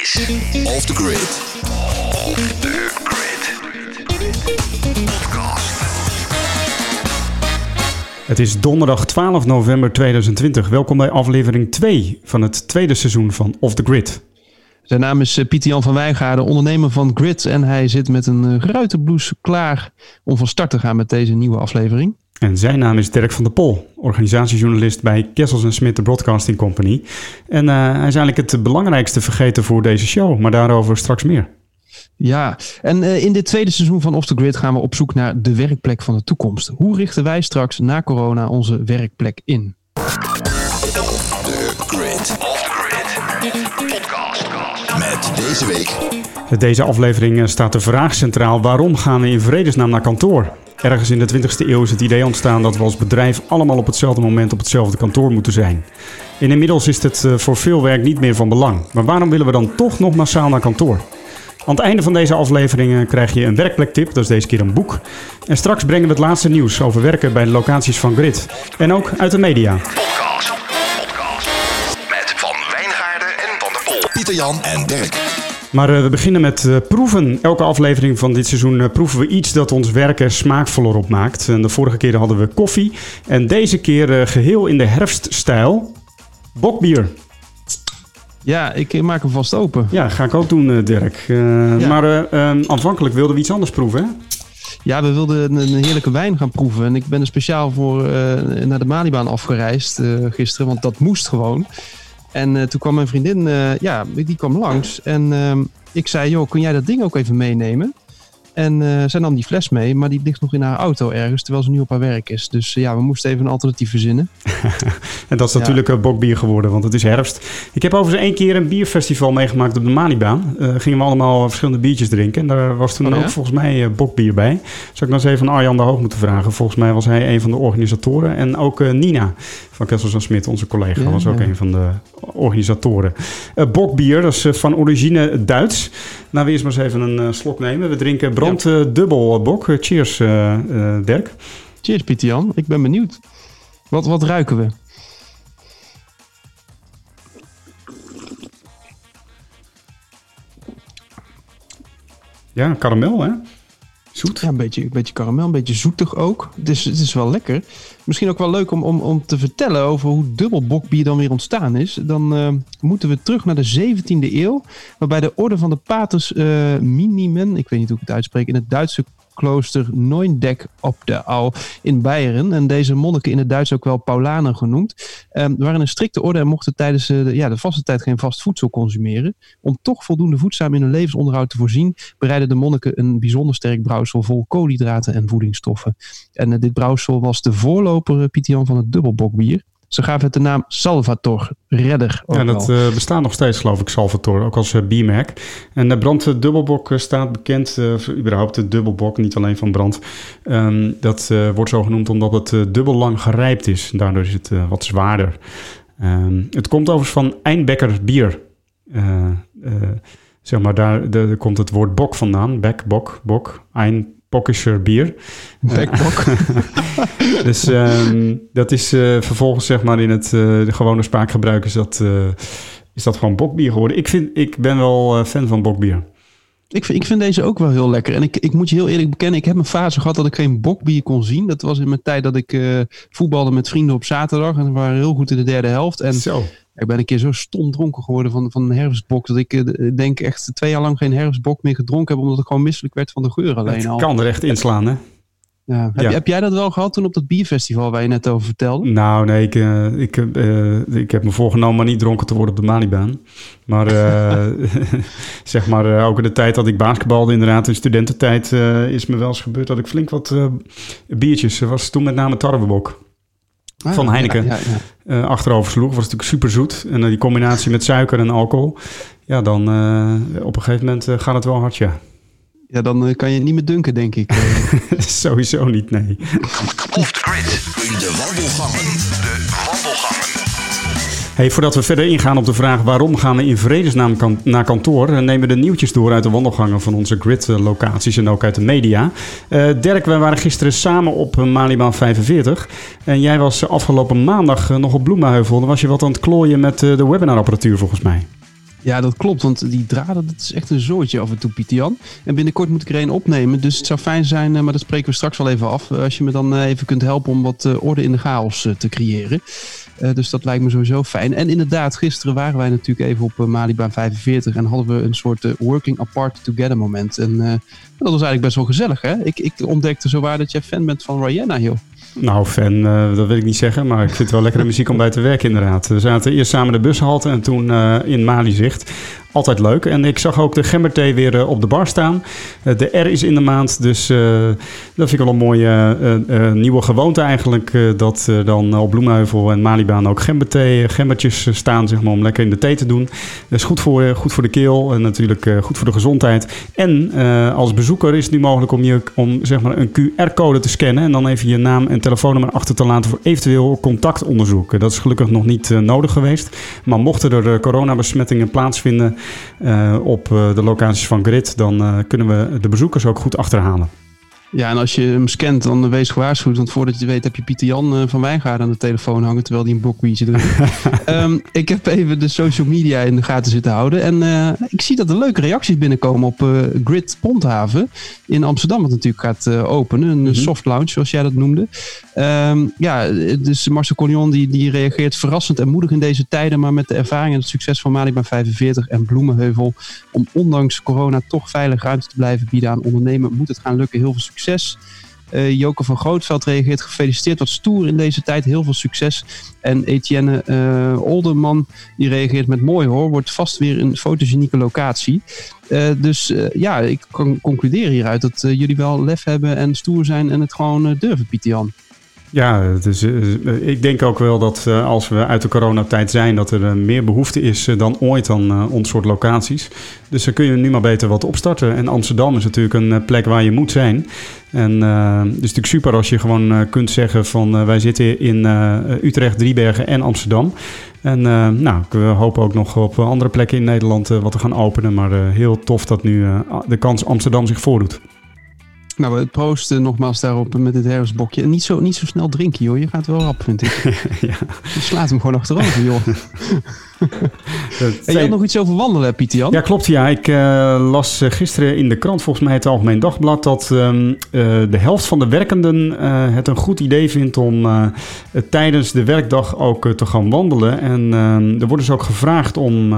is Off the Grid. Off the Grid. Podcast. Het is donderdag 12 november 2020. Welkom bij aflevering 2 van het tweede seizoen van Off the Grid. Zijn naam is eh, Pieter Jan van Wijngaarden, ondernemer van Grid. En hij zit met een eh, ruitenblouse klaar om van start te gaan met deze nieuwe aflevering. En zijn naam is Dirk van der Pol, organisatiejournalist bij Kessels Smit, de Broadcasting Company. En eh, hij is eigenlijk het belangrijkste vergeten voor deze show, maar daarover straks meer. Ja, en eh, in dit tweede seizoen van Off the Grid gaan we op zoek naar de werkplek van de toekomst. Hoe richten wij straks na corona onze werkplek in? The Grid. Off the Grid. Podcast. Met deze week Deze aflevering eh, staat de vraag centraal: waarom gaan we in vredesnaam naar kantoor? Ergens in de 20e eeuw is het idee ontstaan dat we als bedrijf allemaal op hetzelfde moment op hetzelfde kantoor moeten zijn. En inmiddels is het eh, voor veel werk niet meer van belang. Maar waarom willen we dan toch nog massaal naar kantoor? Aan het einde van deze aflevering eh, krijg je een werkplektip, dat is deze keer een boek. En straks brengen we het laatste nieuws over werken bij de locaties van Grid. En ook uit de media. podcast. Podcast. Met Van Wijngaarden en Van der Pol. Pieter Jan en Dirk. Maar eh, we beginnen met eh, proeven. Elke aflevering van dit seizoen eh, proeven we iets dat ons werken smaakvoller opmaakt. En de vorige keer hadden we koffie. En deze keer eh, geheel in de herfststijl. Bokbier. Ja, ik maak hem vast open. Ja, ga ik ook doen, Dirk. Ja. Maar eh, eh, aanvankelijk wilden we iets anders proeven, hè? Ja, we wilden een, een heerlijke wijn gaan proeven. En ik ben er speciaal voor naar de Malibaan afgereisd gisteren, want dat moest gewoon. En eh, toen kwam mijn vriendin, eh, ja, die kwam langs. En ehm, ik zei, joh, kun jij dat ding ook even meenemen? En eh, zij nam die fles mee, maar die ligt nog in haar auto ergens, terwijl ze nu op haar werk is. Dus ja, we moesten even een alternatief verzinnen. En dat is Ja. natuurlijk bokbier geworden, want het is herfst. Ik heb overigens één keer een bierfestival meegemaakt op de Malibaan. Eh gingen we allemaal verschillende biertjes drinken. En daar was toen Oh, ja? ook volgens mij bokbier bij. Zou ik nog eens even aan Arjan de Hoog moeten vragen. Volgens mij was hij een van de organisatoren. En ook Nina van Kessels en Smit, onze collega, Ja, was ook ja. een van de organisatoren. Eh, bokbier, dat is eh, van origine Duits. Nou, we eerst maar eens even een eh, slok nemen. We drinken brand eh, dubbel bok. Cheers, Dirk. Cheers, Pieter Jan. Ik ben benieuwd. Wat, wat ruiken we? Ja, karamel, hè? Ja, een beetje, een beetje karamel, een beetje zoetig ook. Is, het is wel lekker. Misschien ook wel leuk om, om, om te vertellen over hoe dubbel bokbier dan weer ontstaan is. Dan eh, moeten we terug naar de 17e eeuw. Waarbij de orde van de paters eh Minimen, ik weet niet hoe ik het uitspreek, in het Duitse klooster Neuendek op de Au in Beieren. En deze monniken in het Duits ook wel Paulanen genoemd. eh, waren een strikte orde en mochten tijdens eh, de, ja, de vaste tijd geen vast voedsel consumeren. Om toch voldoende voedzaam in hun levensonderhoud te voorzien, bereidden de monniken een bijzonder sterk brouwsel vol koolhydraten en voedingsstoffen. En eh, dit brouwsel was de voorloper, eh, Pieter van het dubbelbokbier. Ze gaven het de naam Salvator, redder. Ook Ja, dat eh, bestaat nog steeds, geloof ik, Salvatore, ook als uh. En de brand dubbelbok eh, staat bekend, überhaupt de dubbelbok, niet alleen van brand. Ehm, dat wordt zo genoemd omdat het dubbel lang gerijpt is. Daardoor is het wat zwaarder. Ehm, het komt overigens van Eindbecker bier. Zeg maar, daar, daar komt het woord bok vandaan. Bek, bok, bok, Einbockischer bier. Dus ehm, dat is eh, vervolgens zeg maar in het eh, de gewone spraakgebruik is dat, eh, is dat gewoon bokbier geworden. Ik, vind, ik ben wel fan van bokbier. Ik vind, ik vind deze ook wel heel lekker. En ik, ik moet je heel eerlijk bekennen, ik heb een fase gehad dat ik geen bokbier kon zien. Dat was in mijn tijd dat ik voetbalde met vrienden op zaterdag. En we waren heel goed in de derde helft. En Zo. Ik ben een keer zo stom dronken geworden van, van een herfstbok. Dat ik eh, denk echt twee jaar lang geen herfstbok meer gedronken heb. Omdat ik gewoon misselijk werd van de geur alleen Het al. kan er echt inslaan, hè? Ja. Heb, Ja. heb jij dat wel gehad toen op dat bierfestival waar je net over vertelde? Nou, nee, ik, eh, ik, eh, ik heb me voorgenomen maar niet dronken te worden op de Malibaan. Maar eh, zeg maar, eh, ook in de tijd dat ik basketbalde, inderdaad, in studententijd, eh, is me wel eens gebeurd dat ik flink wat eh, biertjes, er was toen met name tarwebok, Van Ah, Heineken. Ja, ja, ja. eh, achterover sloeg. was natuurlijk super zoet. En eh, die combinatie met suiker en alcohol, ja, dan eh, op een gegeven moment eh, gaat het wel hard, ja. Ja, dan kan je het niet meer dunken, denk ik. Sowieso niet, nee. Off the Grid. In de wandelgangen. De wandelgangen. Hey, voordat we verder ingaan op de vraag waarom gaan we in vredesnaam naar kantoor, eh, nemen we de nieuwtjes door uit de wandelgangen van onze grid-locaties en ook uit de media. Eh, Dirk, wij waren gisteren samen op eh, Malibaan 45 en jij was afgelopen maandag nog op Bloemenheuvel. Dan was je wat aan het klooien met de webinarapparatuur volgens mij. Ja, dat klopt, want die draden, dat is echt een zoortje af en toe, Pieter Jan. En binnenkort moet ik er een opnemen, dus het zou fijn zijn, maar dat spreken we straks wel even af, als je me dan even kunt helpen om wat orde in de chaos te creëren. Dus dat lijkt me sowieso fijn. En inderdaad, gisteren waren wij natuurlijk even op Malibaan 45 en hadden we een soort working apart together moment. En dat was eigenlijk best wel gezellig, hè? Ik, ik ontdekte zowaar dat jij fan bent van Rihanna, joh. Nou, fan, dat wil ik niet zeggen, maar ik vind het wel lekkere muziek om bij te werken inderdaad. We zaten eerst samen de bushalte en toen uh, in Malizicht altijd leuk. En ik zag ook de gemberthee weer uh, op de bar staan. Uh, de R is in de maand, dus uh, dat vind ik wel een mooie nieuwe gewoonte eigenlijk. dat dan op Bloemheuvel en Malibaan ook gemberthee, gembertjes staan zeg maar, om lekker in de thee te doen. Dat is goed voor, goed voor de keel en natuurlijk goed voor de gezondheid. En als bezoeker is het nu mogelijk om, je, om zeg maar, een QR-code te scannen... en dan even je naam en telefoonnummer achter te laten voor eventueel contactonderzoek. Dat is gelukkig nog niet nodig geweest. Maar mochten er coronabesmettingen plaatsvinden... Uh, op uh, de locaties van Grid, dan uh, kunnen we de bezoekers ook goed achterhalen. Ja, en als je hem scant, dan wees gewaarschuwd. Want voordat je het weet heb je Pieter Jan uh, van Wijngaarden aan de telefoon hangen. Terwijl hij een blokwietje doet. um, ik heb even de social media in de gaten zitten houden. En uh, ik zie dat er leuke reacties binnenkomen op uh, Grid Ponthaven. In Amsterdam, wat natuurlijk gaat openen. Een mm -hmm. soft launch, zoals jij dat noemde. Um, ja, dus Marcel Collion die, die reageert verrassend en moedig in deze tijden. Maar met de ervaring en het succes van Malibaan 45 en Bloemenheuvel. Om ondanks corona toch veilig ruimte te blijven bieden aan ondernemen. Moet het gaan lukken. Heel veel succes succes. Uh, Joke van Grootveld reageert gefeliciteerd, wat stoer in deze tijd, heel veel succes. En Etienne uh, Olderman die reageert met mooi hoor, wordt vast weer een fotogenieke locatie. Uh, dus ja, ik kan concluderen hieruit dat jullie wel lef hebben en stoer zijn en het gewoon durven, Pieter Jan. Ja, dus, ik denk ook wel dat uh, als we uit de coronatijd zijn, dat er uh, meer behoefte is uh, dan ooit aan ons soort locaties. Dus dan kun je nu maar beter wat opstarten. En Amsterdam is natuurlijk een plek waar je moet zijn. En het is natuurlijk super als je gewoon kunt zeggen van wij zitten in Utrecht, Driebergen en Amsterdam. En nou, we hopen ook nog op andere plekken in Nederland wat te gaan openen. Maar heel tof dat nu de kans Amsterdam zich voordoet. Nou, het proosten nogmaals daarop met het herfstbokje. En niet zo, niet zo snel drinken, joh. Je gaat wel rap, vind ik. ja. Je slaat hem gewoon achterover, joh. en je had nog iets over wandelen, Pieter Jan? Ja, klopt. Ja. Ik uh, las uh, gisteren in de krant, volgens mij het Algemeen Dagblad... dat um, uh, de helft van de werkenden het een goed idee vindt om tijdens de werkdag ook te gaan wandelen. En ehm, er wordt dus ook gevraagd om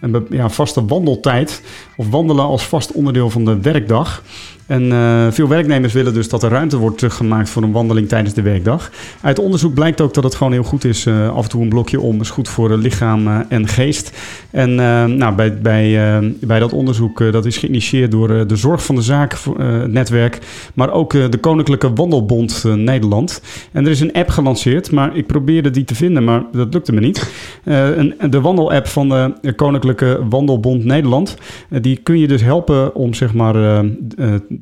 een ja, vaste wandeltijd... of wandelen als vast onderdeel van de werkdag... En uh, veel werknemers willen dus dat er ruimte wordt gemaakt voor een wandeling tijdens de werkdag. Uit onderzoek blijkt ook dat het gewoon heel goed is. Uh, af en toe een blokje om is goed voor lichaam uh, en geest. En nou, bij, bij, bij dat onderzoek, dat is geïnitieerd door de Zorg van de Zaak, netwerk, maar ook de Koninklijke Wandelbond Nederland. En er is een app gelanceerd, maar ik probeerde die te vinden, maar dat lukte me niet. Een, de wandelapp van de Koninklijke Wandelbond Nederland, die kun je dus helpen om zeg maar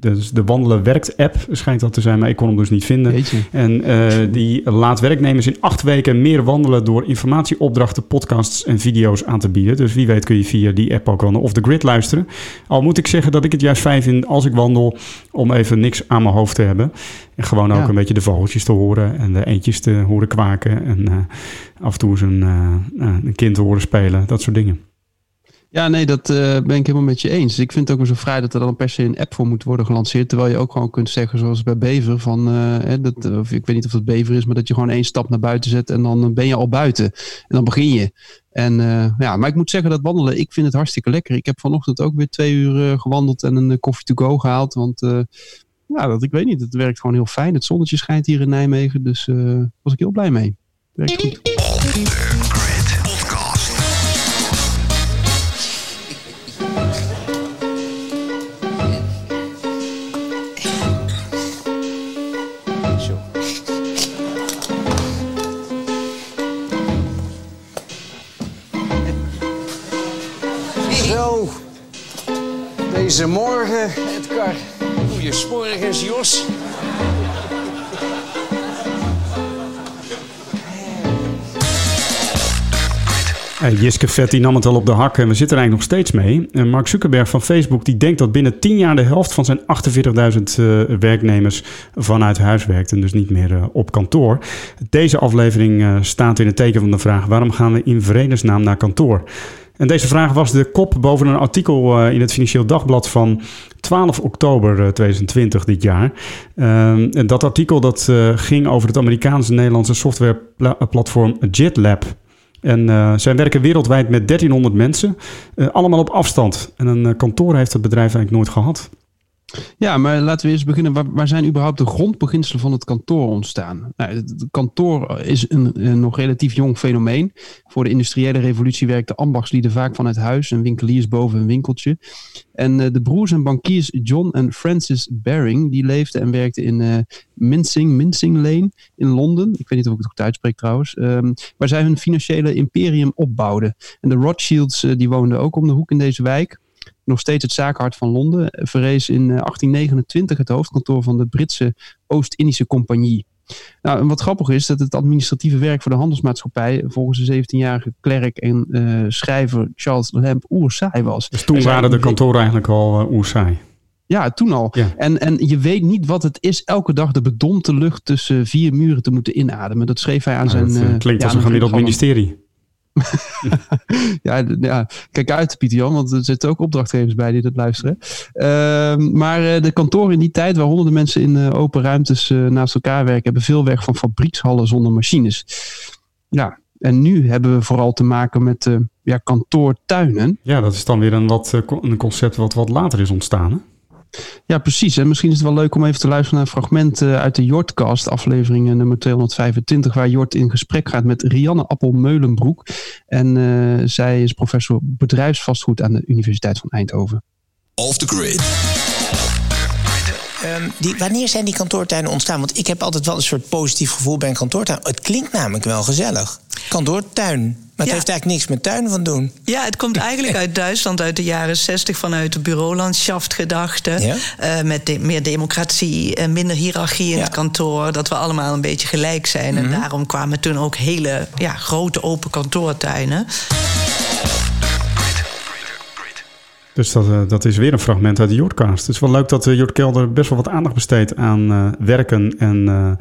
dus de Wandelen Werkt app schijnt dat te zijn, maar ik kon hem dus niet vinden. En uh, die laat werknemers in acht weken meer wandelen door informatieopdrachten, podcasts en video's aan te bieden. Dus wie weet kun je via die app ook wel of de grid luisteren. Al moet ik zeggen dat ik het juist fijn vind als ik wandel om even niks aan mijn hoofd te hebben. En gewoon ook een beetje de vogeltjes te horen en de eentjes te horen kwaken. En uh, af en toe eens een, uh, een kind te horen spelen, dat soort dingen. Ja, nee, dat uh, ben ik helemaal met je eens. Ik vind het ook weer zo vrij dat er dan per se een app voor moet worden gelanceerd. Terwijl je ook gewoon kunt zeggen, zoals bij Bever, van, uh, dat, of ik weet niet of het Bever is, maar dat je gewoon één stap naar buiten zet en dan ben je al buiten. En dan begin je. En ja, maar ik moet zeggen dat wandelen, ik vind het hartstikke lekker. Ik heb vanochtend ook weer twee uur gewandeld en een koffie to go gehaald. Want ja, dat, ik weet niet, het werkt gewoon heel fijn. Het zonnetje schijnt hier in Nijmegen, dus daar was ik heel blij mee. Werkt goed. Deze morgen, Edgar. Goeiemorgens, Jos. Hey, Jiske Vet die nam het al op de hak en we zitten er eigenlijk nog steeds mee. En Mark Zuckerberg van Facebook die denkt dat binnen 10 jaar de helft van zijn 48.000 uh, werknemers vanuit huis werkt en dus niet meer uh, op kantoor. Deze aflevering staat in het teken van de vraag waarom gaan we in vredesnaam naar kantoor? En deze vraag was de kop boven een artikel in het Financieel Dagblad van 12 oktober 2020 dit jaar. Ehm, en dat artikel dat, ging over het Amerikaanse-Nederlandse softwareplatform JetLab. En zij werken wereldwijd met 1300 mensen, allemaal op afstand. En een kantoor heeft het bedrijf eigenlijk nooit gehad. Ja, maar laten we eerst beginnen. Waar, waar zijn überhaupt de grondbeginselen van het kantoor ontstaan? Nou, het kantoor is een, nog relatief jong fenomeen. Voor de industriële revolutie werkten ambachtslieden vaak vanuit huis en winkeliers boven een winkeltje. En uh, de broers en bankiers John en Francis Baring, die leefden en werkten in uh, Mincing, Mincing Lane in Londen. Ik weet niet of ik het goed uitspreek trouwens. Um, waar zij hun financiële imperium opbouwden. En de Rothschilds uh, die woonden ook om de hoek in deze wijk nog steeds het zakenhart van Londen, verrees in 1829 het hoofdkantoor van de Britse Oost-Indische Compagnie. Nou, en wat grappig is dat het administratieve werk voor de handelsmaatschappij volgens de 17-jarige klerk en uh, schrijver Charles Lamb oerzaai was. Dus toen waren de kantoren eigenlijk al uh, oerzaai. Ja, toen al. Ja. En, en je weet niet wat het is elke dag de bedompte lucht tussen vier muren te moeten inademen. Dat schreef hij aan ja, zijn... Uh, klinkt als een gemiddeld ministerie. ja, ja, kijk uit, Pieter Jan, want er zitten ook opdrachtgevers bij die dat luisteren. Uh, maar uh, de kantoren in die tijd, waar honderden mensen in uh, open ruimtes uh, naast elkaar werken, hebben veel weg van fabriekshallen zonder machines. Ja, en nu hebben we vooral te maken met ja, kantoortuinen. Ja, dat is dan weer een, wat, een concept wat wat later is ontstaan. Ja, precies. En misschien is het wel leuk om even te luisteren naar een fragment uit de Jortcast, aflevering nummer 225, waar Jort in gesprek gaat met Rianne Appel-Meulenbroek. En uh, zij is professor bedrijfsvastgoed aan de Universiteit van Eindhoven. Off the grid. Um, die, wanneer zijn die kantoortuinen ontstaan? Want ik heb altijd wel een soort positief gevoel bij een kantoortuin. Het klinkt namelijk wel gezellig. Kantoortuin. Maar het ja. heeft eigenlijk niks met tuin van doen. Ja, het komt eigenlijk uit Duitsland uit de jaren 60 vanuit de bureaulandschaftgedachte. Ja? Uh, met de, meer democratie en minder hiërarchie in ja. het kantoor. Dat we allemaal een beetje gelijk zijn. Mm -hmm. En daarom kwamen toen ook hele ja, grote open kantoortuinen. Dus dat, uh, dat is weer een fragment uit de Jordcast. Het is wel leuk dat uh, Jord Kelder best wel wat aandacht besteedt aan uh, werken en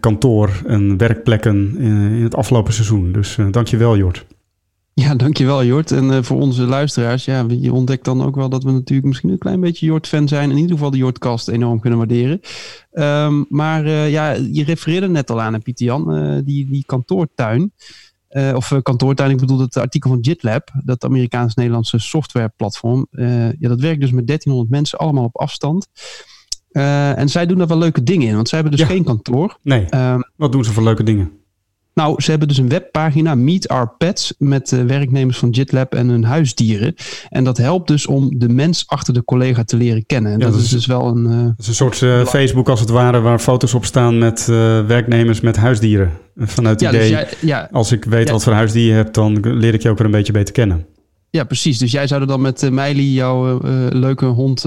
kantoor en werkplekken in, het afgelopen seizoen. Dus dankjewel Jord. Ja, dankjewel Jort. En voor onze luisteraars, ja, je ontdekt dan ook wel dat we natuurlijk misschien een klein beetje Jort-fan zijn. In ieder geval de Jort-cast enorm kunnen waarderen. Um, maar ja, je refereerde net al aan, Pieter Jan, die, die kantoortuin. Of kantoortuin, ik bedoel het artikel van JitLab, dat Amerikaans-Nederlandse softwareplatform. ja, dat werkt dus met 1300 mensen, allemaal op afstand. en zij doen daar wel leuke dingen in, want zij hebben dus ja. geen kantoor. Nee, um, wat doen ze voor leuke dingen? Nou, ze hebben dus een webpagina, Meet Our Pets, met uh, werknemers van JitLab en hun huisdieren. En dat helpt dus om de mens achter de collega te leren kennen. En ja, dat, dat, is dus wel een... Uh, dat is een soort uh, Facebook als het ware, waar foto's op staan met werknemers met huisdieren. Vanuit het ja, idee, dus jij, ja, als ik weet wat voor huisdier je hebt, dan leer ik je ook weer een beetje beter kennen. Ja, precies. Dus jij zou er dan met uh, Meili, jouw leuke hond,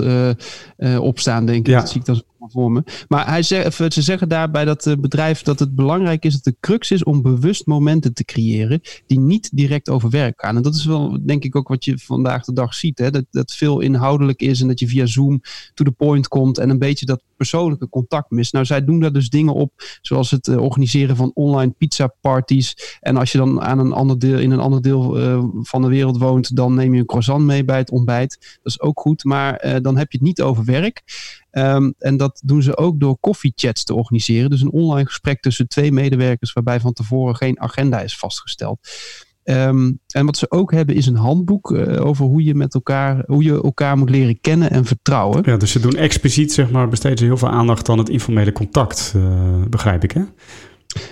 opstaan, denk ik. Ja. Dat zie ik dan voor me. Maar hij ze zeggen daar bij dat bedrijf dat het belangrijk is dat de crux is om bewust momenten te creëren die niet direct over werk gaan. En dat is wel, denk ik, ook wat je vandaag de dag ziet. Hè? Dat, dat veel inhoudelijk is en dat je via Zoom to the point komt en een beetje dat persoonlijke contact mist. Nou, zij doen daar dus dingen op, zoals het organiseren van online pizza parties. En als je dan aan een ander deel, in een ander deel van de wereld woont, dan neem je een croissant mee bij het ontbijt. Dat is ook goed, maar dan heb je het niet over werk. Um, en dat doen ze ook door koffiechats te organiseren. Dus een online gesprek tussen twee medewerkers waarbij van tevoren geen agenda is vastgesteld. Um, en wat ze ook hebben is een handboek uh, over hoe je met elkaar, hoe je elkaar moet leren kennen en vertrouwen. Ja, dus ze doen expliciet, zeg maar, besteden heel veel aandacht aan het informele contact, uh, begrijp ik, hè?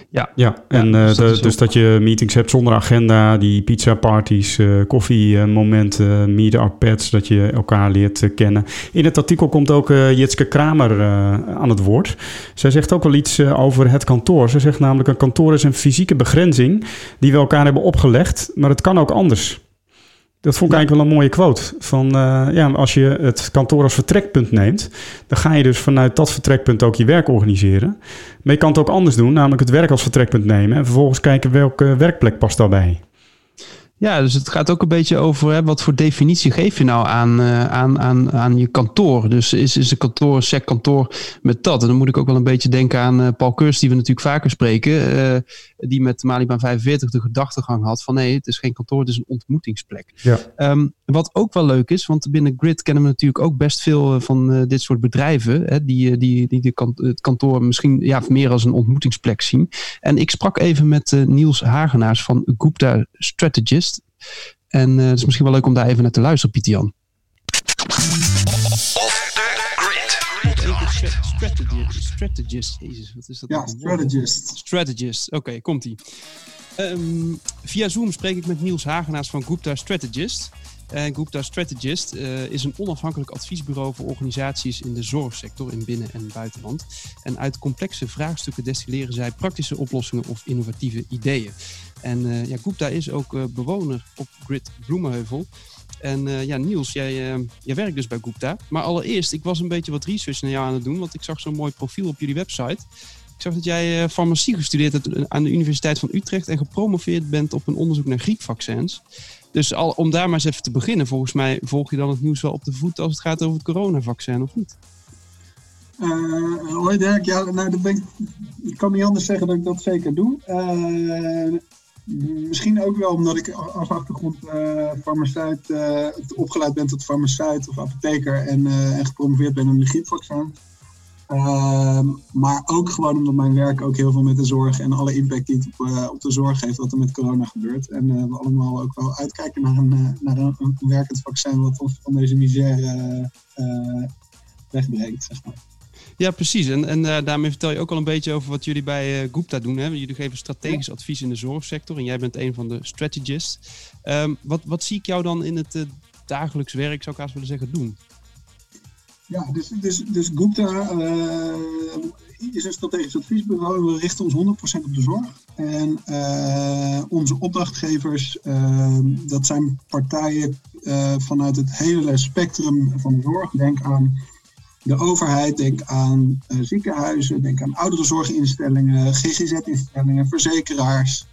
Ja. ja, en ja, dus, uh, dat, de, dus dat je meetings hebt zonder agenda, die pizza parties, uh, koffiemomenten, meet our pets, dat je elkaar leert uh, kennen. In het artikel komt ook Jitske Kramer aan het woord. Zij zegt ook wel iets over het kantoor. Ze zegt namelijk een kantoor is een fysieke begrenzing die we elkaar hebben opgelegd, maar het kan ook anders. Dat vond ik eigenlijk wel een mooie quote. Van uh, ja, als je het kantoor als vertrekpunt neemt, dan ga je dus vanuit dat vertrekpunt ook je werk organiseren. Maar je kan het ook anders doen, namelijk het werk als vertrekpunt nemen en vervolgens kijken welke werkplek past daarbij. Ja, dus het gaat ook een beetje over hè, wat voor definitie geef je nou aan, uh, aan, aan, aan je kantoor. Dus is, is een kantoor een sec kantoor met dat? En dan moet ik ook wel een beetje denken aan uh, Paul Kurs, die we natuurlijk vaker spreken. Uh, die met Malibaan 45 de gedachtegang had van nee, het is geen kantoor, het is een ontmoetingsplek. Ja. Ehm, wat ook wel leuk is, want binnen Grid kennen we natuurlijk ook best veel van dit soort bedrijven, hè, die, die, die de het kantoor misschien ja, meer als een ontmoetingsplek zien. En ik sprak even met Niels Hagenaars van Gupta Strategist. En het is misschien wel leuk om daar even naar te luisteren, Pieter Jan. Strategist. Strategist. Jezus, wat is dat? Ja, strategist. Strategist. Oké, komt-ie. Um, via Zoom spreek ik met Niels Hagenaars van Gupta Strategist. En Gupta Strategist uh, is een onafhankelijk adviesbureau voor organisaties in de zorgsector in binnen- en buitenland. En uit complexe vraagstukken destilleren zij praktische oplossingen of innovatieve ideeën. En uh, ja, Gupta is ook uh, bewoner op Grid Bloemenheuvel. En ja, Niels, jij, jij werkt dus bij Gupta. Maar allereerst, ik was een beetje wat research naar jou aan het doen, want ik zag zo'n mooi profiel op jullie website. Ik zag dat jij farmacie gestudeerd hebt aan de Universiteit van Utrecht en gepromoveerd bent op een onderzoek naar griepvaccins. Dus al, om daar maar eens even te beginnen, volgens mij volg je dan het nieuws wel op de voet als het gaat over het coronavaccin, of niet? hoi Dirk, ja, nou, ik, kan niet anders zeggen dat ik dat zeker doe. Misschien ook wel omdat ik als achtergrond uh, farmaceut, uh, opgeleid ben tot farmaceut of apotheker en, uh, en gepromoveerd ben in de griepvaccin. Ehm, maar ook gewoon omdat mijn werk ook heel veel met de zorg en alle impact die het op, op de zorg heeft wat er met corona gebeurt. En we allemaal ook wel uitkijken naar een, naar een, een werkend vaccin wat ons van deze misère wegbrengt, zeg maar. Ja, precies. En, en daarmee vertel je ook al een beetje over wat jullie bij Gupta doen. Hè? Jullie geven strategisch advies in de zorgsector en jij bent een van de strategists. Um, wat, wat zie ik jou dan in het dagelijks werk, zou ik haast willen zeggen, doen? Ja, dus, dus, dus Gupta is een strategisch adviesbureau. We richten ons 100% op de zorg. En onze opdrachtgevers, ehm, dat zijn partijen vanuit het hele spectrum van de zorg. Denk aan de overheid, denk aan ziekenhuizen, denk aan ouderenzorginstellingen, GGZ-instellingen, verzekeraars,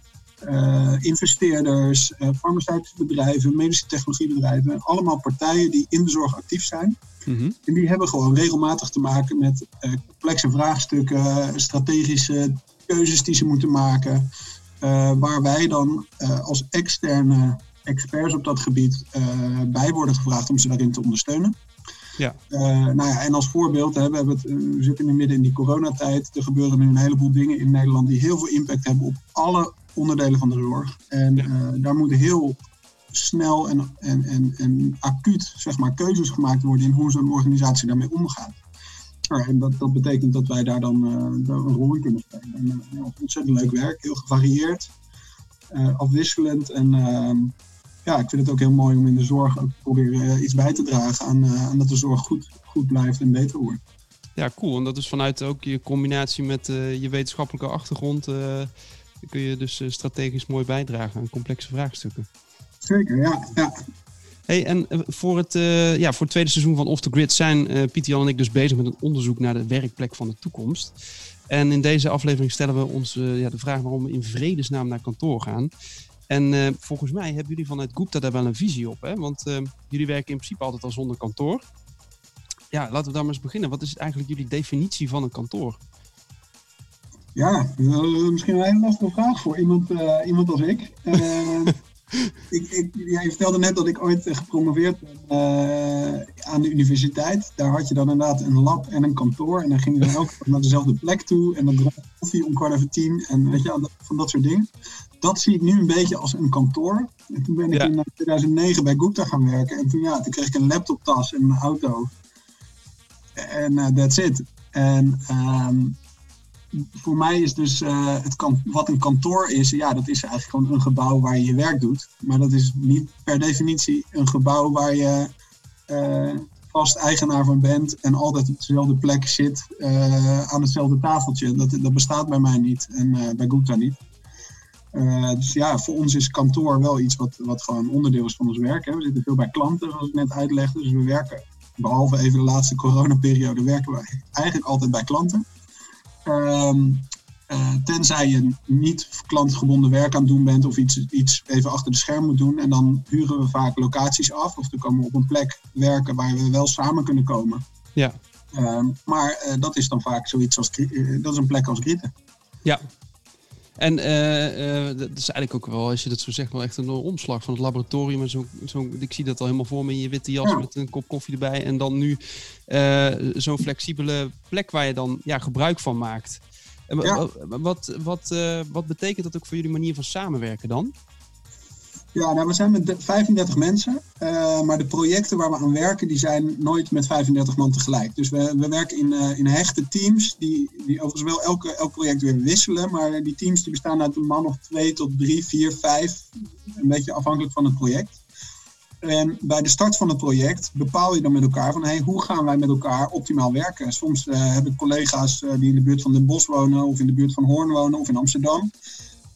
uh, investeerders, uh, farmaceutische bedrijven, medische technologiebedrijven. Allemaal partijen die in de zorg actief zijn. Mm-hmm. En die hebben gewoon regelmatig te maken met complexe vraagstukken, strategische keuzes die ze moeten maken. waar wij dan als externe experts op dat gebied bij worden gevraagd om ze daarin te ondersteunen. Ja. Nou ja, en als voorbeeld, hè, we, hebben het, we zitten nu midden in die coronatijd. Er gebeuren nu een heleboel dingen in Nederland die heel veel impact hebben op alle onderdelen van de zorg. En uh, daar moeten heel snel en, en, en, en acuut zeg maar, keuzes gemaakt worden in hoe zo'n organisatie daarmee omgaat. Ja, en dat, dat betekent dat wij daar dan uh, een rol in kunnen spelen. En, ja, ontzettend leuk werk, heel gevarieerd, afwisselend en ehm, ja, ik vind het ook heel mooi om in de zorg ook proberen iets bij te dragen aan, aan dat de zorg goed, goed blijft en beter wordt. Ja, cool. En dat is vanuit ook je combinatie met je wetenschappelijke achtergrond kun je dus strategisch mooi bijdragen aan complexe vraagstukken. Zeker, ja. ja. Hey, en voor het, ja, voor het tweede seizoen van Off the Grid zijn Pieter Jan en ik dus bezig met een onderzoek naar de werkplek van de toekomst. En in deze aflevering stellen we ons ja, de vraag waarom we in vredesnaam naar kantoor gaan. En uh, volgens mij hebben jullie vanuit Gupta daar wel een visie op. Hè? Want uh, jullie werken in principe altijd al zonder kantoor. Ja, laten we dan maar eens beginnen. Wat is eigenlijk jullie definitie van een kantoor? Ja, uh, misschien een hele lastige vraag voor iemand, iemand als ik. ik, ik jij vertelde net dat ik ooit gepromoveerd ben aan de universiteit. Daar had je dan inderdaad een lab en een kantoor. En dan ging je dan ook naar dezelfde plek toe. En dan dronk koffie om kwart over tien. En weet je, van dat soort dingen dat zie ik nu een beetje als een kantoor. En toen ben ik in 2009 eh, bij Gupta gaan werken. En toen, ja, toen kreeg ik een laptoptas en een auto. En uh, that's it. En um, voor mij is dus uh, het kan, wat een kantoor is, ja, dat is eigenlijk gewoon een gebouw waar je je werk doet. Maar dat is niet per definitie een gebouw waar je uh, vast eigenaar van bent en altijd op dezelfde plek zit aan hetzelfde tafeltje. Dat, dat bestaat bij mij niet en bij Gupta niet. Dus ja, voor ons is kantoor wel iets wat, wat gewoon onderdeel is van ons werk. Hè. We zitten veel bij klanten, zoals ik net uitlegde. Dus we werken, behalve even de laatste coronaperiode, werken we eigenlijk altijd bij klanten. Um, uh, tenzij je niet klantgebonden werk aan het doen bent of iets, iets even achter de scherm moet doen. En dan huren we vaak locaties af of dan komen we op een plek werken waar we wel samen kunnen komen. Ja. Um, maar uh, dat is dan vaak zoiets als, dat is een plek als Grieten. Ja, En uh, dat is eigenlijk ook wel, als je dat zo zegt, wel echt een omslag van het laboratorium. En zo, zo, ik zie dat al helemaal voor me in je witte jas met een kop koffie erbij. En dan nu zo'n flexibele plek waar je dan ja, gebruik van maakt. Ja. Wat, wat, wat betekent dat ook voor jullie manier van samenwerken dan? Ja, nou, we zijn met 35 mensen. Uh, maar de projecten waar we aan werken, die zijn nooit met 35 man tegelijk. Dus we, we werken in, uh, in hechte teams, die, die overigens wel elke, elk project weer wisselen. Maar die teams die bestaan uit een man of twee tot drie, vier, vijf. Een beetje afhankelijk van het project. En bij de start van het project bepaal je dan met elkaar van hey, hoe gaan wij met elkaar optimaal werken. Soms uh, heb ik collega's die in de buurt van Den Bosch wonen, of in de buurt van Hoorn wonen, of in Amsterdam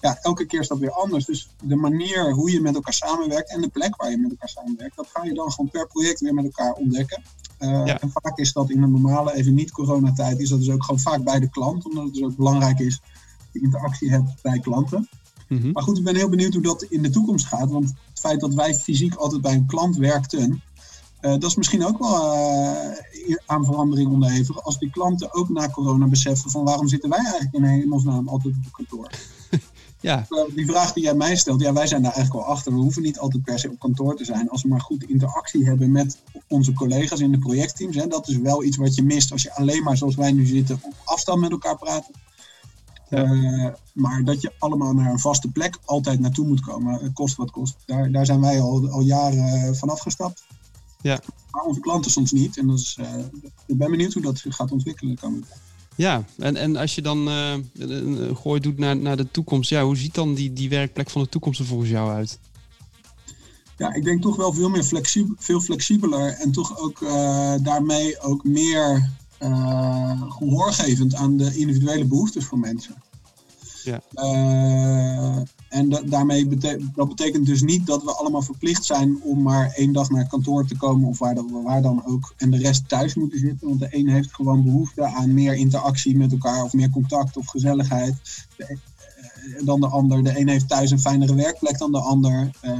ja, elke keer is dat weer anders. Dus de manier hoe je met elkaar samenwerkt en de plek waar je met elkaar samenwerkt, dat ga je dan gewoon per project weer met elkaar ontdekken. Uh, En vaak is dat in een normale, even niet coronatijd, is dat dus ook gewoon vaak bij de klant, omdat het dus ook belangrijk is dat je interactie hebt bij klanten. Mhm. Maar goed, ik ben heel benieuwd hoe dat in de toekomst gaat. Want het feit dat wij fysiek altijd bij een klant werkten, uh, dat is misschien ook wel uh, aan verandering onderhevig. Als die klanten ook na corona beseffen van waarom zitten wij eigenlijk in hemelsnaam altijd op het kantoor. Ja. Die vraag die jij mij stelt, ja, wij zijn daar eigenlijk al achter. We hoeven niet altijd per se op kantoor te zijn. Als we maar goed interactie hebben met onze collega's in de projectteams. Hè, dat is wel iets wat je mist als je alleen maar zoals wij nu zitten op afstand met elkaar praten. Uh, maar dat je allemaal naar een vaste plek altijd naartoe moet komen, kost wat kost. Daar, daar zijn wij al, al jaren van afgestapt. Ja. Maar onze klanten soms niet. En dat is, uh, ik ben benieuwd hoe dat gaat ontwikkelen tijd. Ja, en, en als je dan uh, een gooi doet naar, naar de toekomst, ja, hoe ziet dan die, die werkplek van de toekomst er volgens jou uit? Ja, ik denk toch wel veel meer flexibel, veel flexibeler en toch ook uh, daarmee ook meer uh, gehoorgevend aan de individuele behoeftes van mensen. Ja. En daarmee betekent, dat betekent dus niet dat we allemaal verplicht zijn om maar één dag naar kantoor te komen of waar, dan, dan ook. En de rest thuis moeten zitten. Want de een heeft gewoon behoefte aan meer interactie met elkaar of meer contact of gezelligheid eh, dan de ander. De een heeft thuis een fijnere werkplek dan de ander. Uh,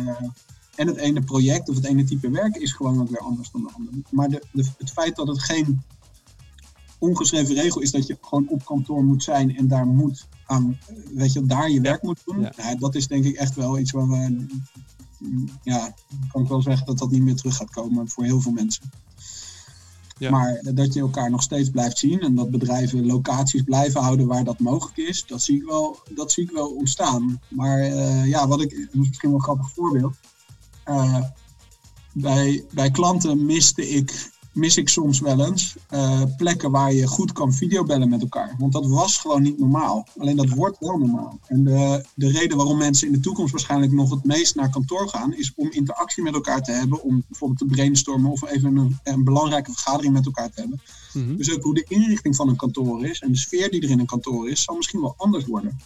en het ene project of het ene type werk is gewoon ook weer anders dan de ander. Maar de, het feit dat het geen ongeschreven regel is dat je gewoon op kantoor moet zijn en daar moet weet je, daar je werk moet doen. Ja. dat is denk ik echt wel iets waar we, ja, kan ik wel zeggen dat dat niet meer terug gaat komen voor heel veel mensen. Ja. Maar dat je elkaar nog steeds blijft zien en dat bedrijven locaties blijven houden waar dat mogelijk is, dat zie ik wel, dat zie ik wel ontstaan. Maar uh, ja, wat ik, misschien wel een grappig voorbeeld. Uh, bij, bij klanten miste ik mis ik soms wel eens uh, plekken waar je goed kan videobellen met elkaar. Want dat was gewoon niet normaal. Alleen dat wordt wel normaal. En de, de reden waarom mensen in de toekomst waarschijnlijk nog het meest naar kantoor gaan, is om interactie met elkaar te hebben. Om bijvoorbeeld te brainstormen of even een, een belangrijke vergadering met elkaar te hebben. Mhm. Dus ook hoe de inrichting van een kantoor is en de sfeer die er in een kantoor is, zal misschien wel anders worden.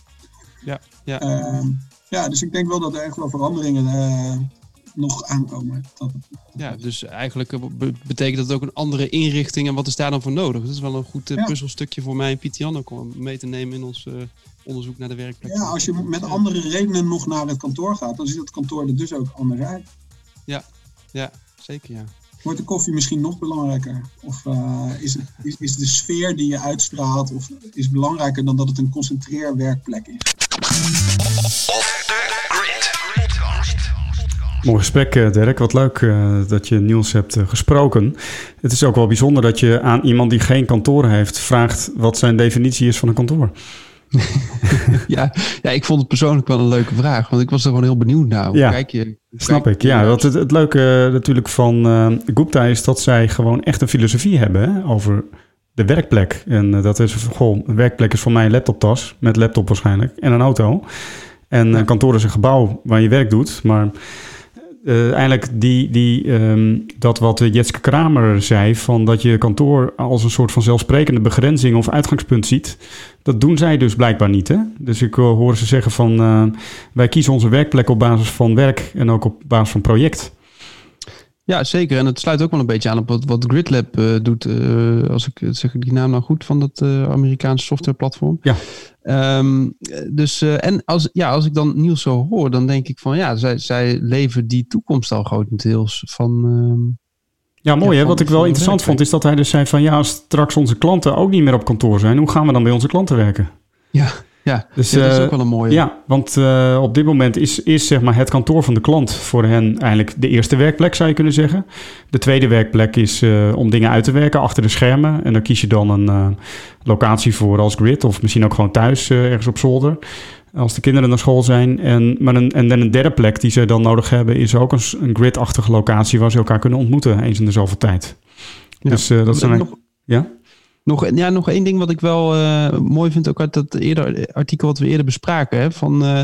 Ja, ja. Uh, ja dus ik denk wel dat er echt wel veranderingen uh, nog aankomen. Dat, ja, dus eigenlijk eh, betekent dat ook een andere inrichting en wat is daar dan voor nodig? Dat is wel een goed uh, puzzelstukje voor mij en Pieter Jan ook om mee te nemen in ons uh, onderzoek naar de werkplek. Ja, als je met andere redenen nog naar het kantoor gaat, dan ziet het kantoor er dus ook anders uit. Ja, ja zeker ja. Wordt de koffie misschien nog belangrijker? Of uh, is, is, is de sfeer die je uitstraalt of is belangrijker dan dat het een concentreerwerkplek is? Mooi gesprek, eh, Dirk. Wat leuk uh, dat je Niels hebt uh, gesproken. Het is ook wel bijzonder dat je aan iemand die geen kantoor heeft vraagt wat zijn definitie is van een kantoor. ja, ja, ik vond het persoonlijk wel een leuke vraag, want ik was er gewoon heel benieuwd naar. Hoe ja, kijk je? Snap ik. Ja, dat het, het leuke natuurlijk van Gupta is dat zij gewoon echt een filosofie hebben hè, over de werkplek. En dat is, goh, een werkplek is voor mij een laptoptas, met laptop waarschijnlijk, en een auto. En een kantoor is een gebouw waar je werk doet, maar uh, eigenlijk die, die, um, dat wat Jetske Kramer zei, van dat je kantoor als een soort van zelfsprekende begrenzing of uitgangspunt ziet, dat doen zij dus blijkbaar niet. Hè? Dus ik uh, hoor ze zeggen van wij kiezen onze werkplek op basis van werk en ook op basis van project. Ja, zeker. En het sluit ook wel een beetje aan op wat, wat GridLab uh, doet. Uh, als ik zeg ik die naam nou goed van dat uh, Amerikaanse softwareplatform. Ja. Um, dus en als, ja, als ik dan Niels zo hoor, dan denk ik van ja, zij, zij leven die toekomst al grotendeels van. Um, ja, mooi ja, hè. Wat ik wel interessant vond, is dat hij dus zei van ja, als straks onze klanten ook niet meer op kantoor zijn, hoe gaan we dan bij onze klanten werken? Ja, Ja, dus, dat is ook wel een mooie. Ja, want op dit moment is, is zeg maar het kantoor van de klant voor hen eigenlijk de eerste werkplek, zou je kunnen zeggen. De tweede werkplek is om dingen uit te werken achter de schermen. En daar kies je dan een locatie voor als grid of misschien ook gewoon thuis ergens op zolder als de kinderen naar school zijn. En, maar een, en dan een derde plek die ze dan nodig hebben, is ook een, een grid-achtige locatie waar ze elkaar kunnen ontmoeten eens in de zoveel tijd. Ja. Dus dat zijn. Nog, ja? Nog, ja, nog één ding wat ik wel uh, mooi vind, ook uit dat eerder artikel wat we eerder bespraken. Hè, van, uh,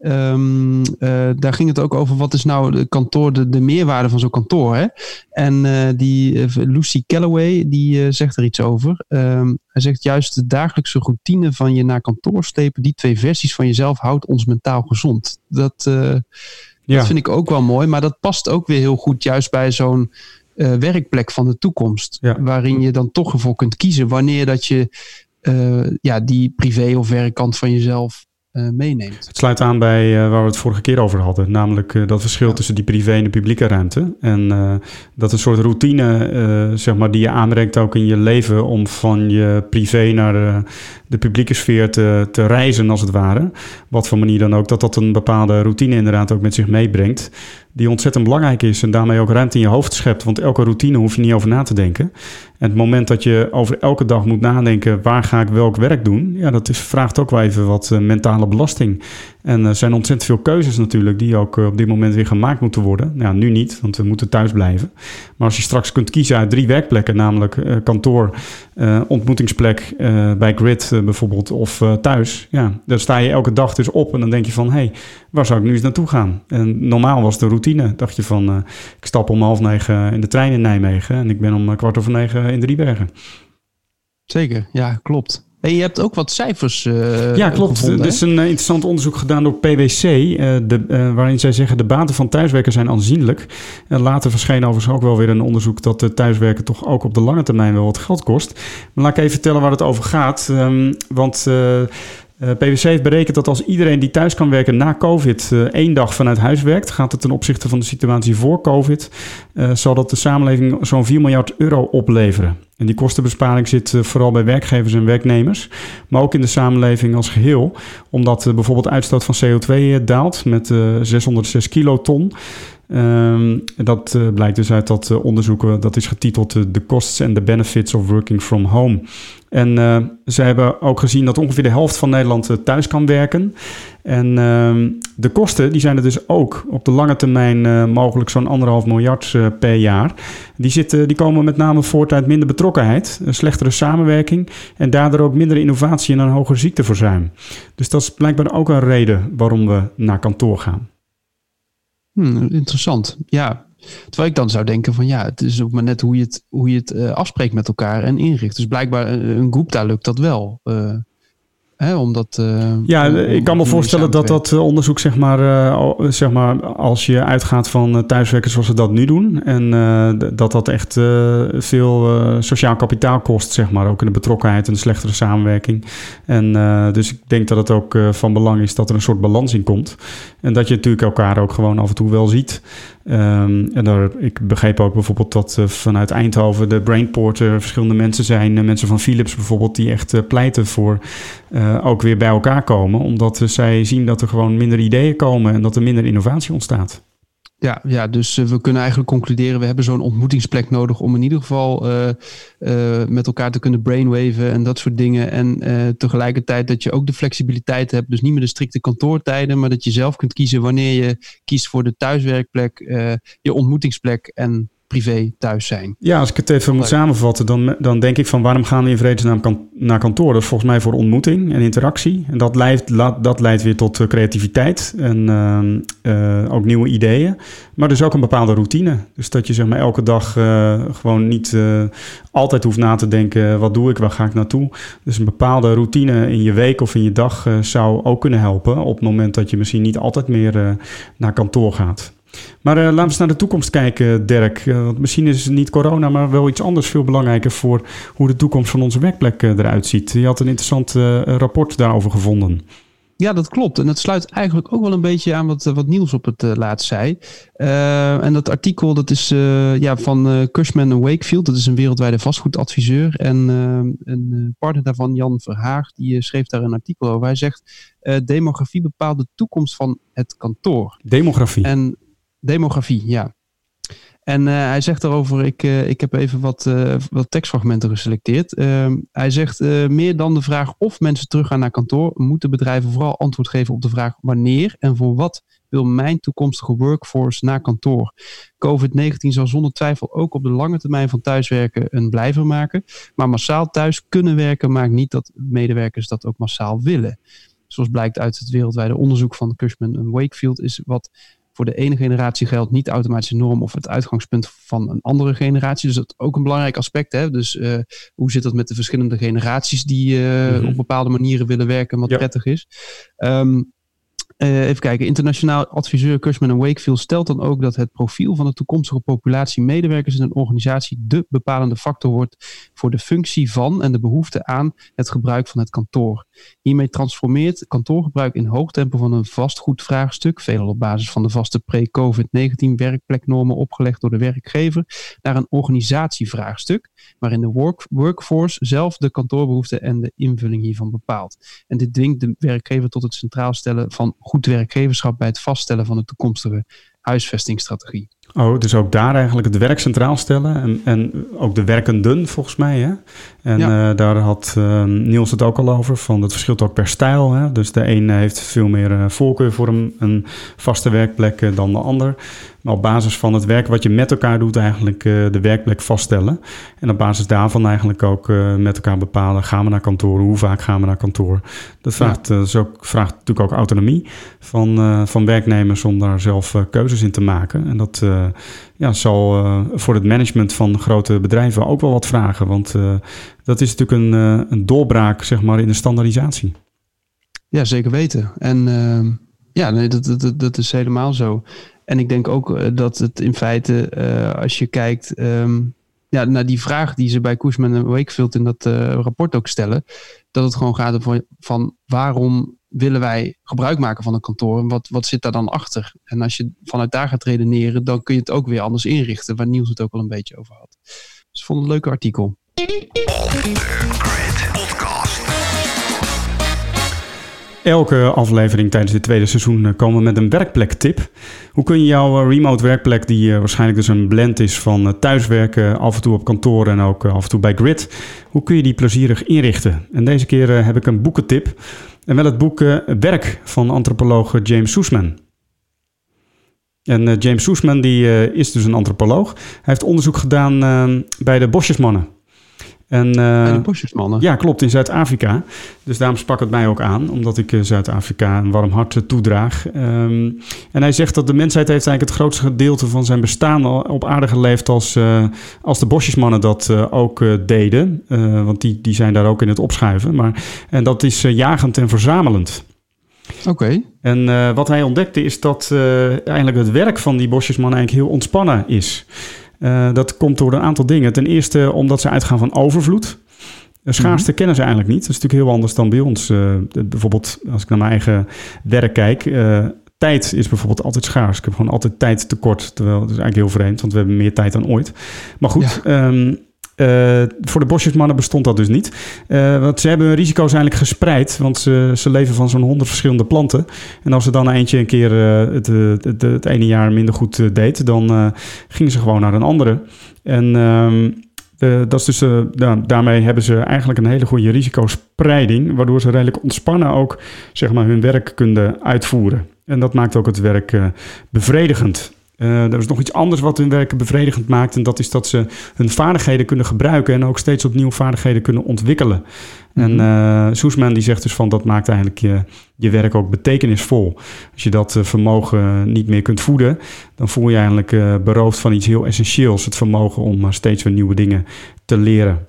Um, uh, daar ging het ook over wat is nou de kantoor, de, de meerwaarde van zo'n kantoor. Hè? En die Lucy Calloway, die zegt er iets over. Um, hij zegt juist de dagelijkse routine van je naar kantoor stepen, die twee versies van jezelf houdt ons mentaal gezond. Dat, ja. dat vind ik ook wel mooi, maar dat past ook weer heel goed juist bij zo'n werkplek van de toekomst. Ja. Waarin je dan toch ervoor kunt kiezen wanneer dat je ja, die privé of werkkant van jezelf uh, meeneemt. Het sluit aan bij waar we het vorige keer over hadden. Namelijk dat verschil tussen die privé en de publieke ruimte. En dat een soort routine, zeg maar, die je aanbrengt ook in je leven om van je privé naar de, de publieke sfeer te, te reizen, als het ware. Wat voor manier dan ook, dat dat een bepaalde routine inderdaad ook met zich meebrengt die ontzettend belangrijk is en daarmee ook ruimte in je hoofd schept. Want elke routine hoef je niet over na te denken. En het moment dat je over elke dag moet nadenken, waar ga ik welk werk doen? Ja, dat is, vraagt ook wel even wat uh, mentale belasting. En er zijn ontzettend veel keuzes natuurlijk die ook eh, op dit moment weer gemaakt moeten worden. Nou, nu niet, want we moeten thuis blijven. Maar als je straks kunt kiezen uit drie werkplekken, namelijk uh, kantoor, ontmoetingsplek bij Grid bijvoorbeeld of thuis. Ja, dan sta je elke dag dus op en dan denk je van, hé, hey, waar zou ik nu eens naartoe gaan? En normaal was de routine, dacht je van, ik stap om half negen in de trein in Nijmegen en ik ben om kwart over negen in Driebergen. Zeker, ja, klopt. En je hebt ook wat cijfers. Uh, ja, klopt. er is een uh, interessant onderzoek gedaan door PwC. Uh, eh, de, waarin zij zeggen de baten van thuiswerken zijn aanzienlijk. En later verscheen overigens ook wel weer een onderzoek dat de thuiswerken toch ook op de lange termijn wel wat geld kost. Maar laat ik even vertellen waar het over gaat. Um, want uh, PwC heeft berekend dat als iedereen die thuis kan werken na COVID uh, één dag vanuit huis werkt, gaat het ten opzichte van de situatie voor COVID, uh, zal dat de samenleving zo'n 4 miljard euro opleveren. En die kostenbesparing zit vooral bij werkgevers en werknemers, maar ook in de samenleving als geheel, omdat bijvoorbeeld uitstoot van CO2 daalt met 606 kiloton. Um, dat uh, blijkt dus uit dat uh, onderzoek, dat is getiteld uh, The Costs and the Benefits of Working from Home. En ze hebben ook gezien dat ongeveer de helft van Nederland thuis kan werken. En ehm, de kosten, die zijn er dus ook op de lange termijn mogelijk zo'n anderhalf miljard per jaar. Die, die komen met name voort uit minder betrokkenheid, een slechtere samenwerking en daardoor ook minder innovatie en een hoger ziekteverzuim. Dus dat is blijkbaar ook een reden waarom we naar kantoor gaan. Hmm, interessant. Ja. Terwijl ik dan zou denken van ja, het is ook maar net hoe je het, hoe je het uh, afspreekt met elkaar en inricht. Dus blijkbaar eh, een groep daar lukt dat wel. Uh, Hè, omdat, uh, ja, ik kan me voorstellen dat dat eh, onderzoek, zeg maar, uh, zeg maar, als je uitgaat van thuiswerken zoals ze dat nu doen, en dat dat echt veel sociaal kapitaal kost, zeg maar, ook in de betrokkenheid en de slechtere samenwerking. En dus ik denk dat het ook van belang is dat er een soort balans in komt. En dat je natuurlijk elkaar ook gewoon af en toe wel ziet. Um, en daar, ik begreep ook bijvoorbeeld dat vanuit Eindhoven de Brainporter verschillende mensen zijn, mensen van Philips bijvoorbeeld, die echt pleiten voor uh, ook weer bij elkaar komen. Omdat zij zien dat er gewoon minder ideeën komen en dat er minder innovatie ontstaat. Ja, ja, dus uh, we kunnen eigenlijk concluderen, we hebben zo'n ontmoetingsplek nodig om in ieder geval uh, met elkaar te kunnen brainwaven en dat soort dingen. En tegelijkertijd dat je ook de flexibiliteit hebt, dus niet meer de strikte kantoortijden, maar dat je zelf kunt kiezen wanneer je kiest voor de thuiswerkplek, je ontmoetingsplek en privé thuis zijn. Ja, als ik het even moet samenvatten, dan, dan denk ik van waarom gaan we in vredesnaam kan, naar kantoor? Dat is volgens mij voor ontmoeting en interactie. En dat leidt, dat leidt weer tot eh, creativiteit en uh, ook nieuwe ideeën. Maar dus ook een bepaalde routine. Dus dat je zeg maar elke dag uh, gewoon niet altijd hoeft na te denken, wat doe ik, waar ga ik naartoe? Dus een bepaalde routine in je week of in je dag zou ook kunnen helpen op het moment dat je misschien niet altijd meer naar kantoor gaat. Maar uh, laten we eens naar de toekomst kijken, Dirk. Uh, want misschien is niet corona, maar wel iets anders veel belangrijker voor hoe de toekomst van onze werkplek uh, eruit ziet. Je had een interessant rapport daarover gevonden. Ja, dat klopt. En dat sluit eigenlijk ook wel een beetje aan wat, wat Niels op het laatst zei. En dat artikel dat is ja, van Cushman Wakefield. Dat is een wereldwijde vastgoedadviseur. En een partner daarvan, Jan Verhaag, die schreef daar een artikel over. Hij zegt, demografie bepaalt de toekomst van het kantoor. Demografie? En demografie, ja. En uh, hij zegt daarover, ik, uh, ik heb even wat, uh, wat tekstfragmenten geselecteerd. Ehm, hij zegt, meer dan de vraag of mensen teruggaan naar kantoor, moeten bedrijven vooral antwoord geven op de vraag wanneer en voor wat wil mijn toekomstige workforce naar kantoor. COVID-19 zal zonder twijfel ook op de lange termijn van thuiswerken een blijver maken. Maar massaal thuis kunnen werken maakt niet dat medewerkers dat ook massaal willen. Zoals blijkt uit het wereldwijde onderzoek van Cushman en Wakefield is wat voor de ene generatie geldt niet automatisch de norm of het uitgangspunt van een andere generatie. Dus dat is ook een belangrijk aspect. Hè? Dus uh, hoe zit dat met de verschillende generaties die uh, mm -hmm. op bepaalde manieren willen werken, wat ja. prettig is. Um, uh, even kijken, internationaal adviseur Cushman Wakefield stelt dan ook dat het profiel van de toekomstige populatie medewerkers in een organisatie de bepalende factor wordt voor de functie van en de behoefte aan het gebruik van het kantoor. Hiermee transformeert kantoorgebruik in hoog tempo van een vastgoedvraagstuk, veelal op basis van de vaste pre-COVID-19 werkpleknormen opgelegd door de werkgever, naar een organisatievraagstuk, waarin de work, workforce zelf de kantoorbehoeften en de invulling hiervan bepaalt. En dit dwingt de werkgever tot het centraal stellen van goed werkgeverschap bij het vaststellen van de toekomstige huisvestingsstrategie. Oh, dus ook daar eigenlijk het werk centraal stellen en, en ook de werkenden volgens mij. Hè? En ja. uh, daar had uh, Niels het ook al over, van het verschilt ook per stijl. Hè? Dus de een heeft veel meer uh, voorkeur voor een, een vaste werkplek dan de ander. Maar op basis van het werk wat je met elkaar doet, eigenlijk de werkplek vaststellen. En op basis daarvan eigenlijk ook met elkaar bepalen, gaan we naar kantoor, hoe vaak gaan we naar kantoor. Dat vraagt, ja. dus ook, vraagt natuurlijk ook autonomie van, van werknemers om daar zelf keuzes in te maken. En dat ja, zal uh, voor het management van grote bedrijven ook wel wat vragen. Want uh, dat is natuurlijk een, een doorbraak zeg maar, in de standaardisatie. Ja, zeker weten. En ja, nee, dat, dat, dat is helemaal zo. En ik denk ook dat het in feite, als je kijkt um, ja, naar die vraag die ze bij Koesman en Wakefield in dat rapport ook stellen, dat het gewoon gaat van, van waarom willen wij gebruik maken van een kantoor? En wat, wat zit daar dan achter? En als je vanuit daar gaat redeneren, dan kun je het ook weer anders inrichten, waar Niels het ook al een beetje over had. Dus ik vond het een leuk artikel. Elke aflevering tijdens dit tweede seizoen komen we met een werkplektip. Hoe kun je jouw remote werkplek, die waarschijnlijk dus een blend is van thuiswerken, af en toe op kantoor en ook af en toe bij Grid, hoe kun je die plezierig inrichten? En deze keer heb ik een boekentip. En wel het boek uh, Werk van antropoloog James Soesman. En uh, James Soesman die, uh, is dus een antropoloog. Hij heeft onderzoek gedaan bij de Bosjesmannen. En, uh, de bosjesmannen? Ja, klopt, in Zuid-Afrika. Dus daarom sprak het mij ook aan, omdat ik uh, Zuid-Afrika een warm hart uh, toedraag. Um, en hij zegt dat de mensheid heeft eigenlijk het grootste gedeelte van zijn bestaan op aarde geleefd als, als de bosjesmannen dat ook deden. want die, die zijn daar ook in het opschuiven. Maar, en dat is jagend en verzamelend. Oké. Okay. En uh, wat hij ontdekte is dat uh, eigenlijk het werk van die bosjesmannen eigenlijk heel ontspannen is. Uh, dat komt door een aantal dingen. Ten eerste omdat ze uitgaan van overvloed. De schaarste -hmm. kennen ze eigenlijk niet. Dat is natuurlijk heel anders dan bij ons. bijvoorbeeld als ik naar mijn eigen werk kijk tijd is bijvoorbeeld altijd schaars. Ik heb gewoon altijd tijd tekort. Terwijl het is eigenlijk heel vreemd, want we hebben meer tijd dan ooit. Maar goed, ja. um, uh, voor de bosjesmannen bestond dat dus niet. Uh, want ze hebben hun risico's eigenlijk gespreid. Want ze, ze leven van zo'n honderd verschillende planten. En als ze dan eentje een keer uh, het, het, het, ene jaar minder goed deed... dan gingen ze gewoon naar een andere. En... Uh, dat is dus, daarmee hebben ze eigenlijk een hele goede risicospreiding, waardoor ze redelijk ontspannen ook zeg maar, hun werk kunnen uitvoeren. En dat maakt ook het werk bevredigend. Uh, er is nog iets anders wat hun werk bevredigend maakt. En dat is dat ze hun vaardigheden kunnen gebruiken. En ook steeds opnieuw vaardigheden kunnen ontwikkelen. Mm -hmm. En uh, Soesman die zegt dus van dat maakt eigenlijk je, je werk ook betekenisvol. Als je dat uh, vermogen niet meer kunt voeden. Dan voel je eigenlijk beroofd van iets heel essentieels. Het vermogen om steeds weer nieuwe dingen te leren.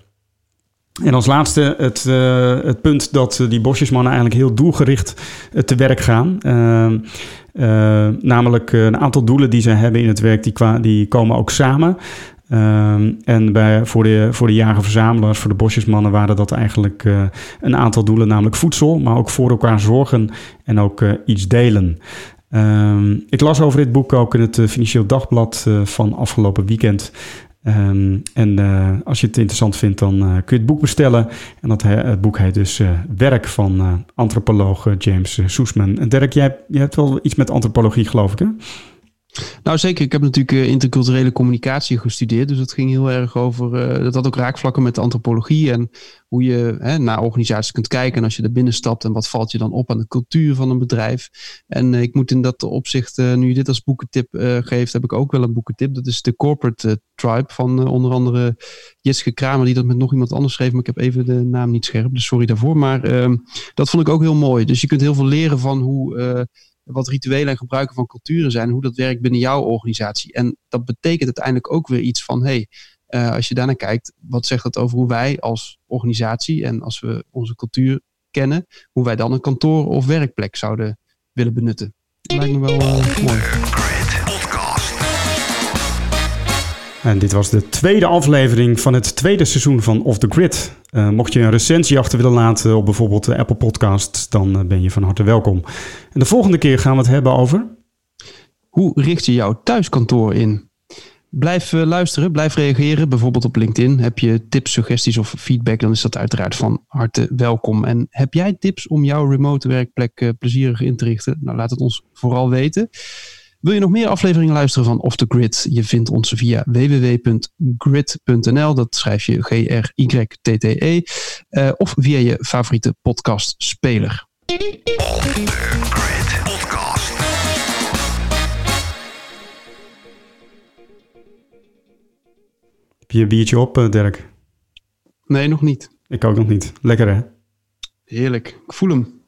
En als laatste het, uh, het punt dat die bosjesmannen eigenlijk heel doelgericht uh, te werk gaan. Uh, namelijk een aantal doelen die ze hebben in het werk, die, die komen ook samen. Ehm, en bij, voor, de, voor de jager-verzamelaars, voor de bosjesmannen, waren dat eigenlijk een aantal doelen, namelijk voedsel, maar ook voor elkaar zorgen en ook iets delen. Ehm, ik las over dit boek ook in het Financieel Dagblad van afgelopen weekend. Ehm, en uh, als je het interessant vindt, dan uh, kun je het boek bestellen. En dat het boek heet dus uh, Werk van antropoloog James Soesman. En Dirk, jij, jij hebt wel iets met antropologie, geloof ik, hè? Nou zeker, ik heb natuurlijk uh, interculturele communicatie gestudeerd. Dus dat ging heel erg over, uh, dat had ook raakvlakken met de antropologie. En hoe je hè, naar organisaties kunt kijken. En als je er binnen stapt en wat valt je dan op aan de cultuur van een bedrijf. En uh, ik moet in dat opzicht, nu je dit als boekentip geeft, heb ik ook wel een boekentip. Dat is de Corporate Tribe van onder andere Jitske Kramer. Die dat met nog iemand anders schreef. Maar ik heb even de naam niet scherp, dus sorry daarvoor. Maar ehm, dat vond ik ook heel mooi. Dus je kunt heel veel leren van hoe wat rituelen en gebruiken van culturen zijn, hoe dat werkt binnen jouw organisatie. En dat betekent uiteindelijk ook weer iets van, hey, uh, als je daarnaar kijkt, wat zegt dat over hoe wij als organisatie en als we onze cultuur kennen, hoe wij dan een kantoor of werkplek zouden willen benutten. Dat lijkt me wel uh, mooi. En dit was de tweede aflevering van het tweede seizoen van Off the Grid. Uh, mocht je een recensie achter willen laten op bijvoorbeeld de Apple Podcast, dan uh, ben je van harte welkom. En de volgende keer gaan we het hebben over. Hoe richt je jouw thuiskantoor in? Blijf uh, luisteren, blijf reageren, bijvoorbeeld op LinkedIn. Heb je tips, suggesties of feedback, dan is dat uiteraard van harte welkom. En heb jij tips om jouw remote werkplek plezierig in te richten? Nou, laat het ons vooral weten. Wil je nog meer afleveringen luisteren van Off the Grid? Je vindt ons via www.grid.nl. Dat schrijf je G-R-Y-T-T-E. Uh, of via je favoriete podcastspeler. Heb je een biertje op, eh, Dirk? Nee, nog niet. Ik ook nog niet. Lekker hè? Heerlijk. Ik voel hem.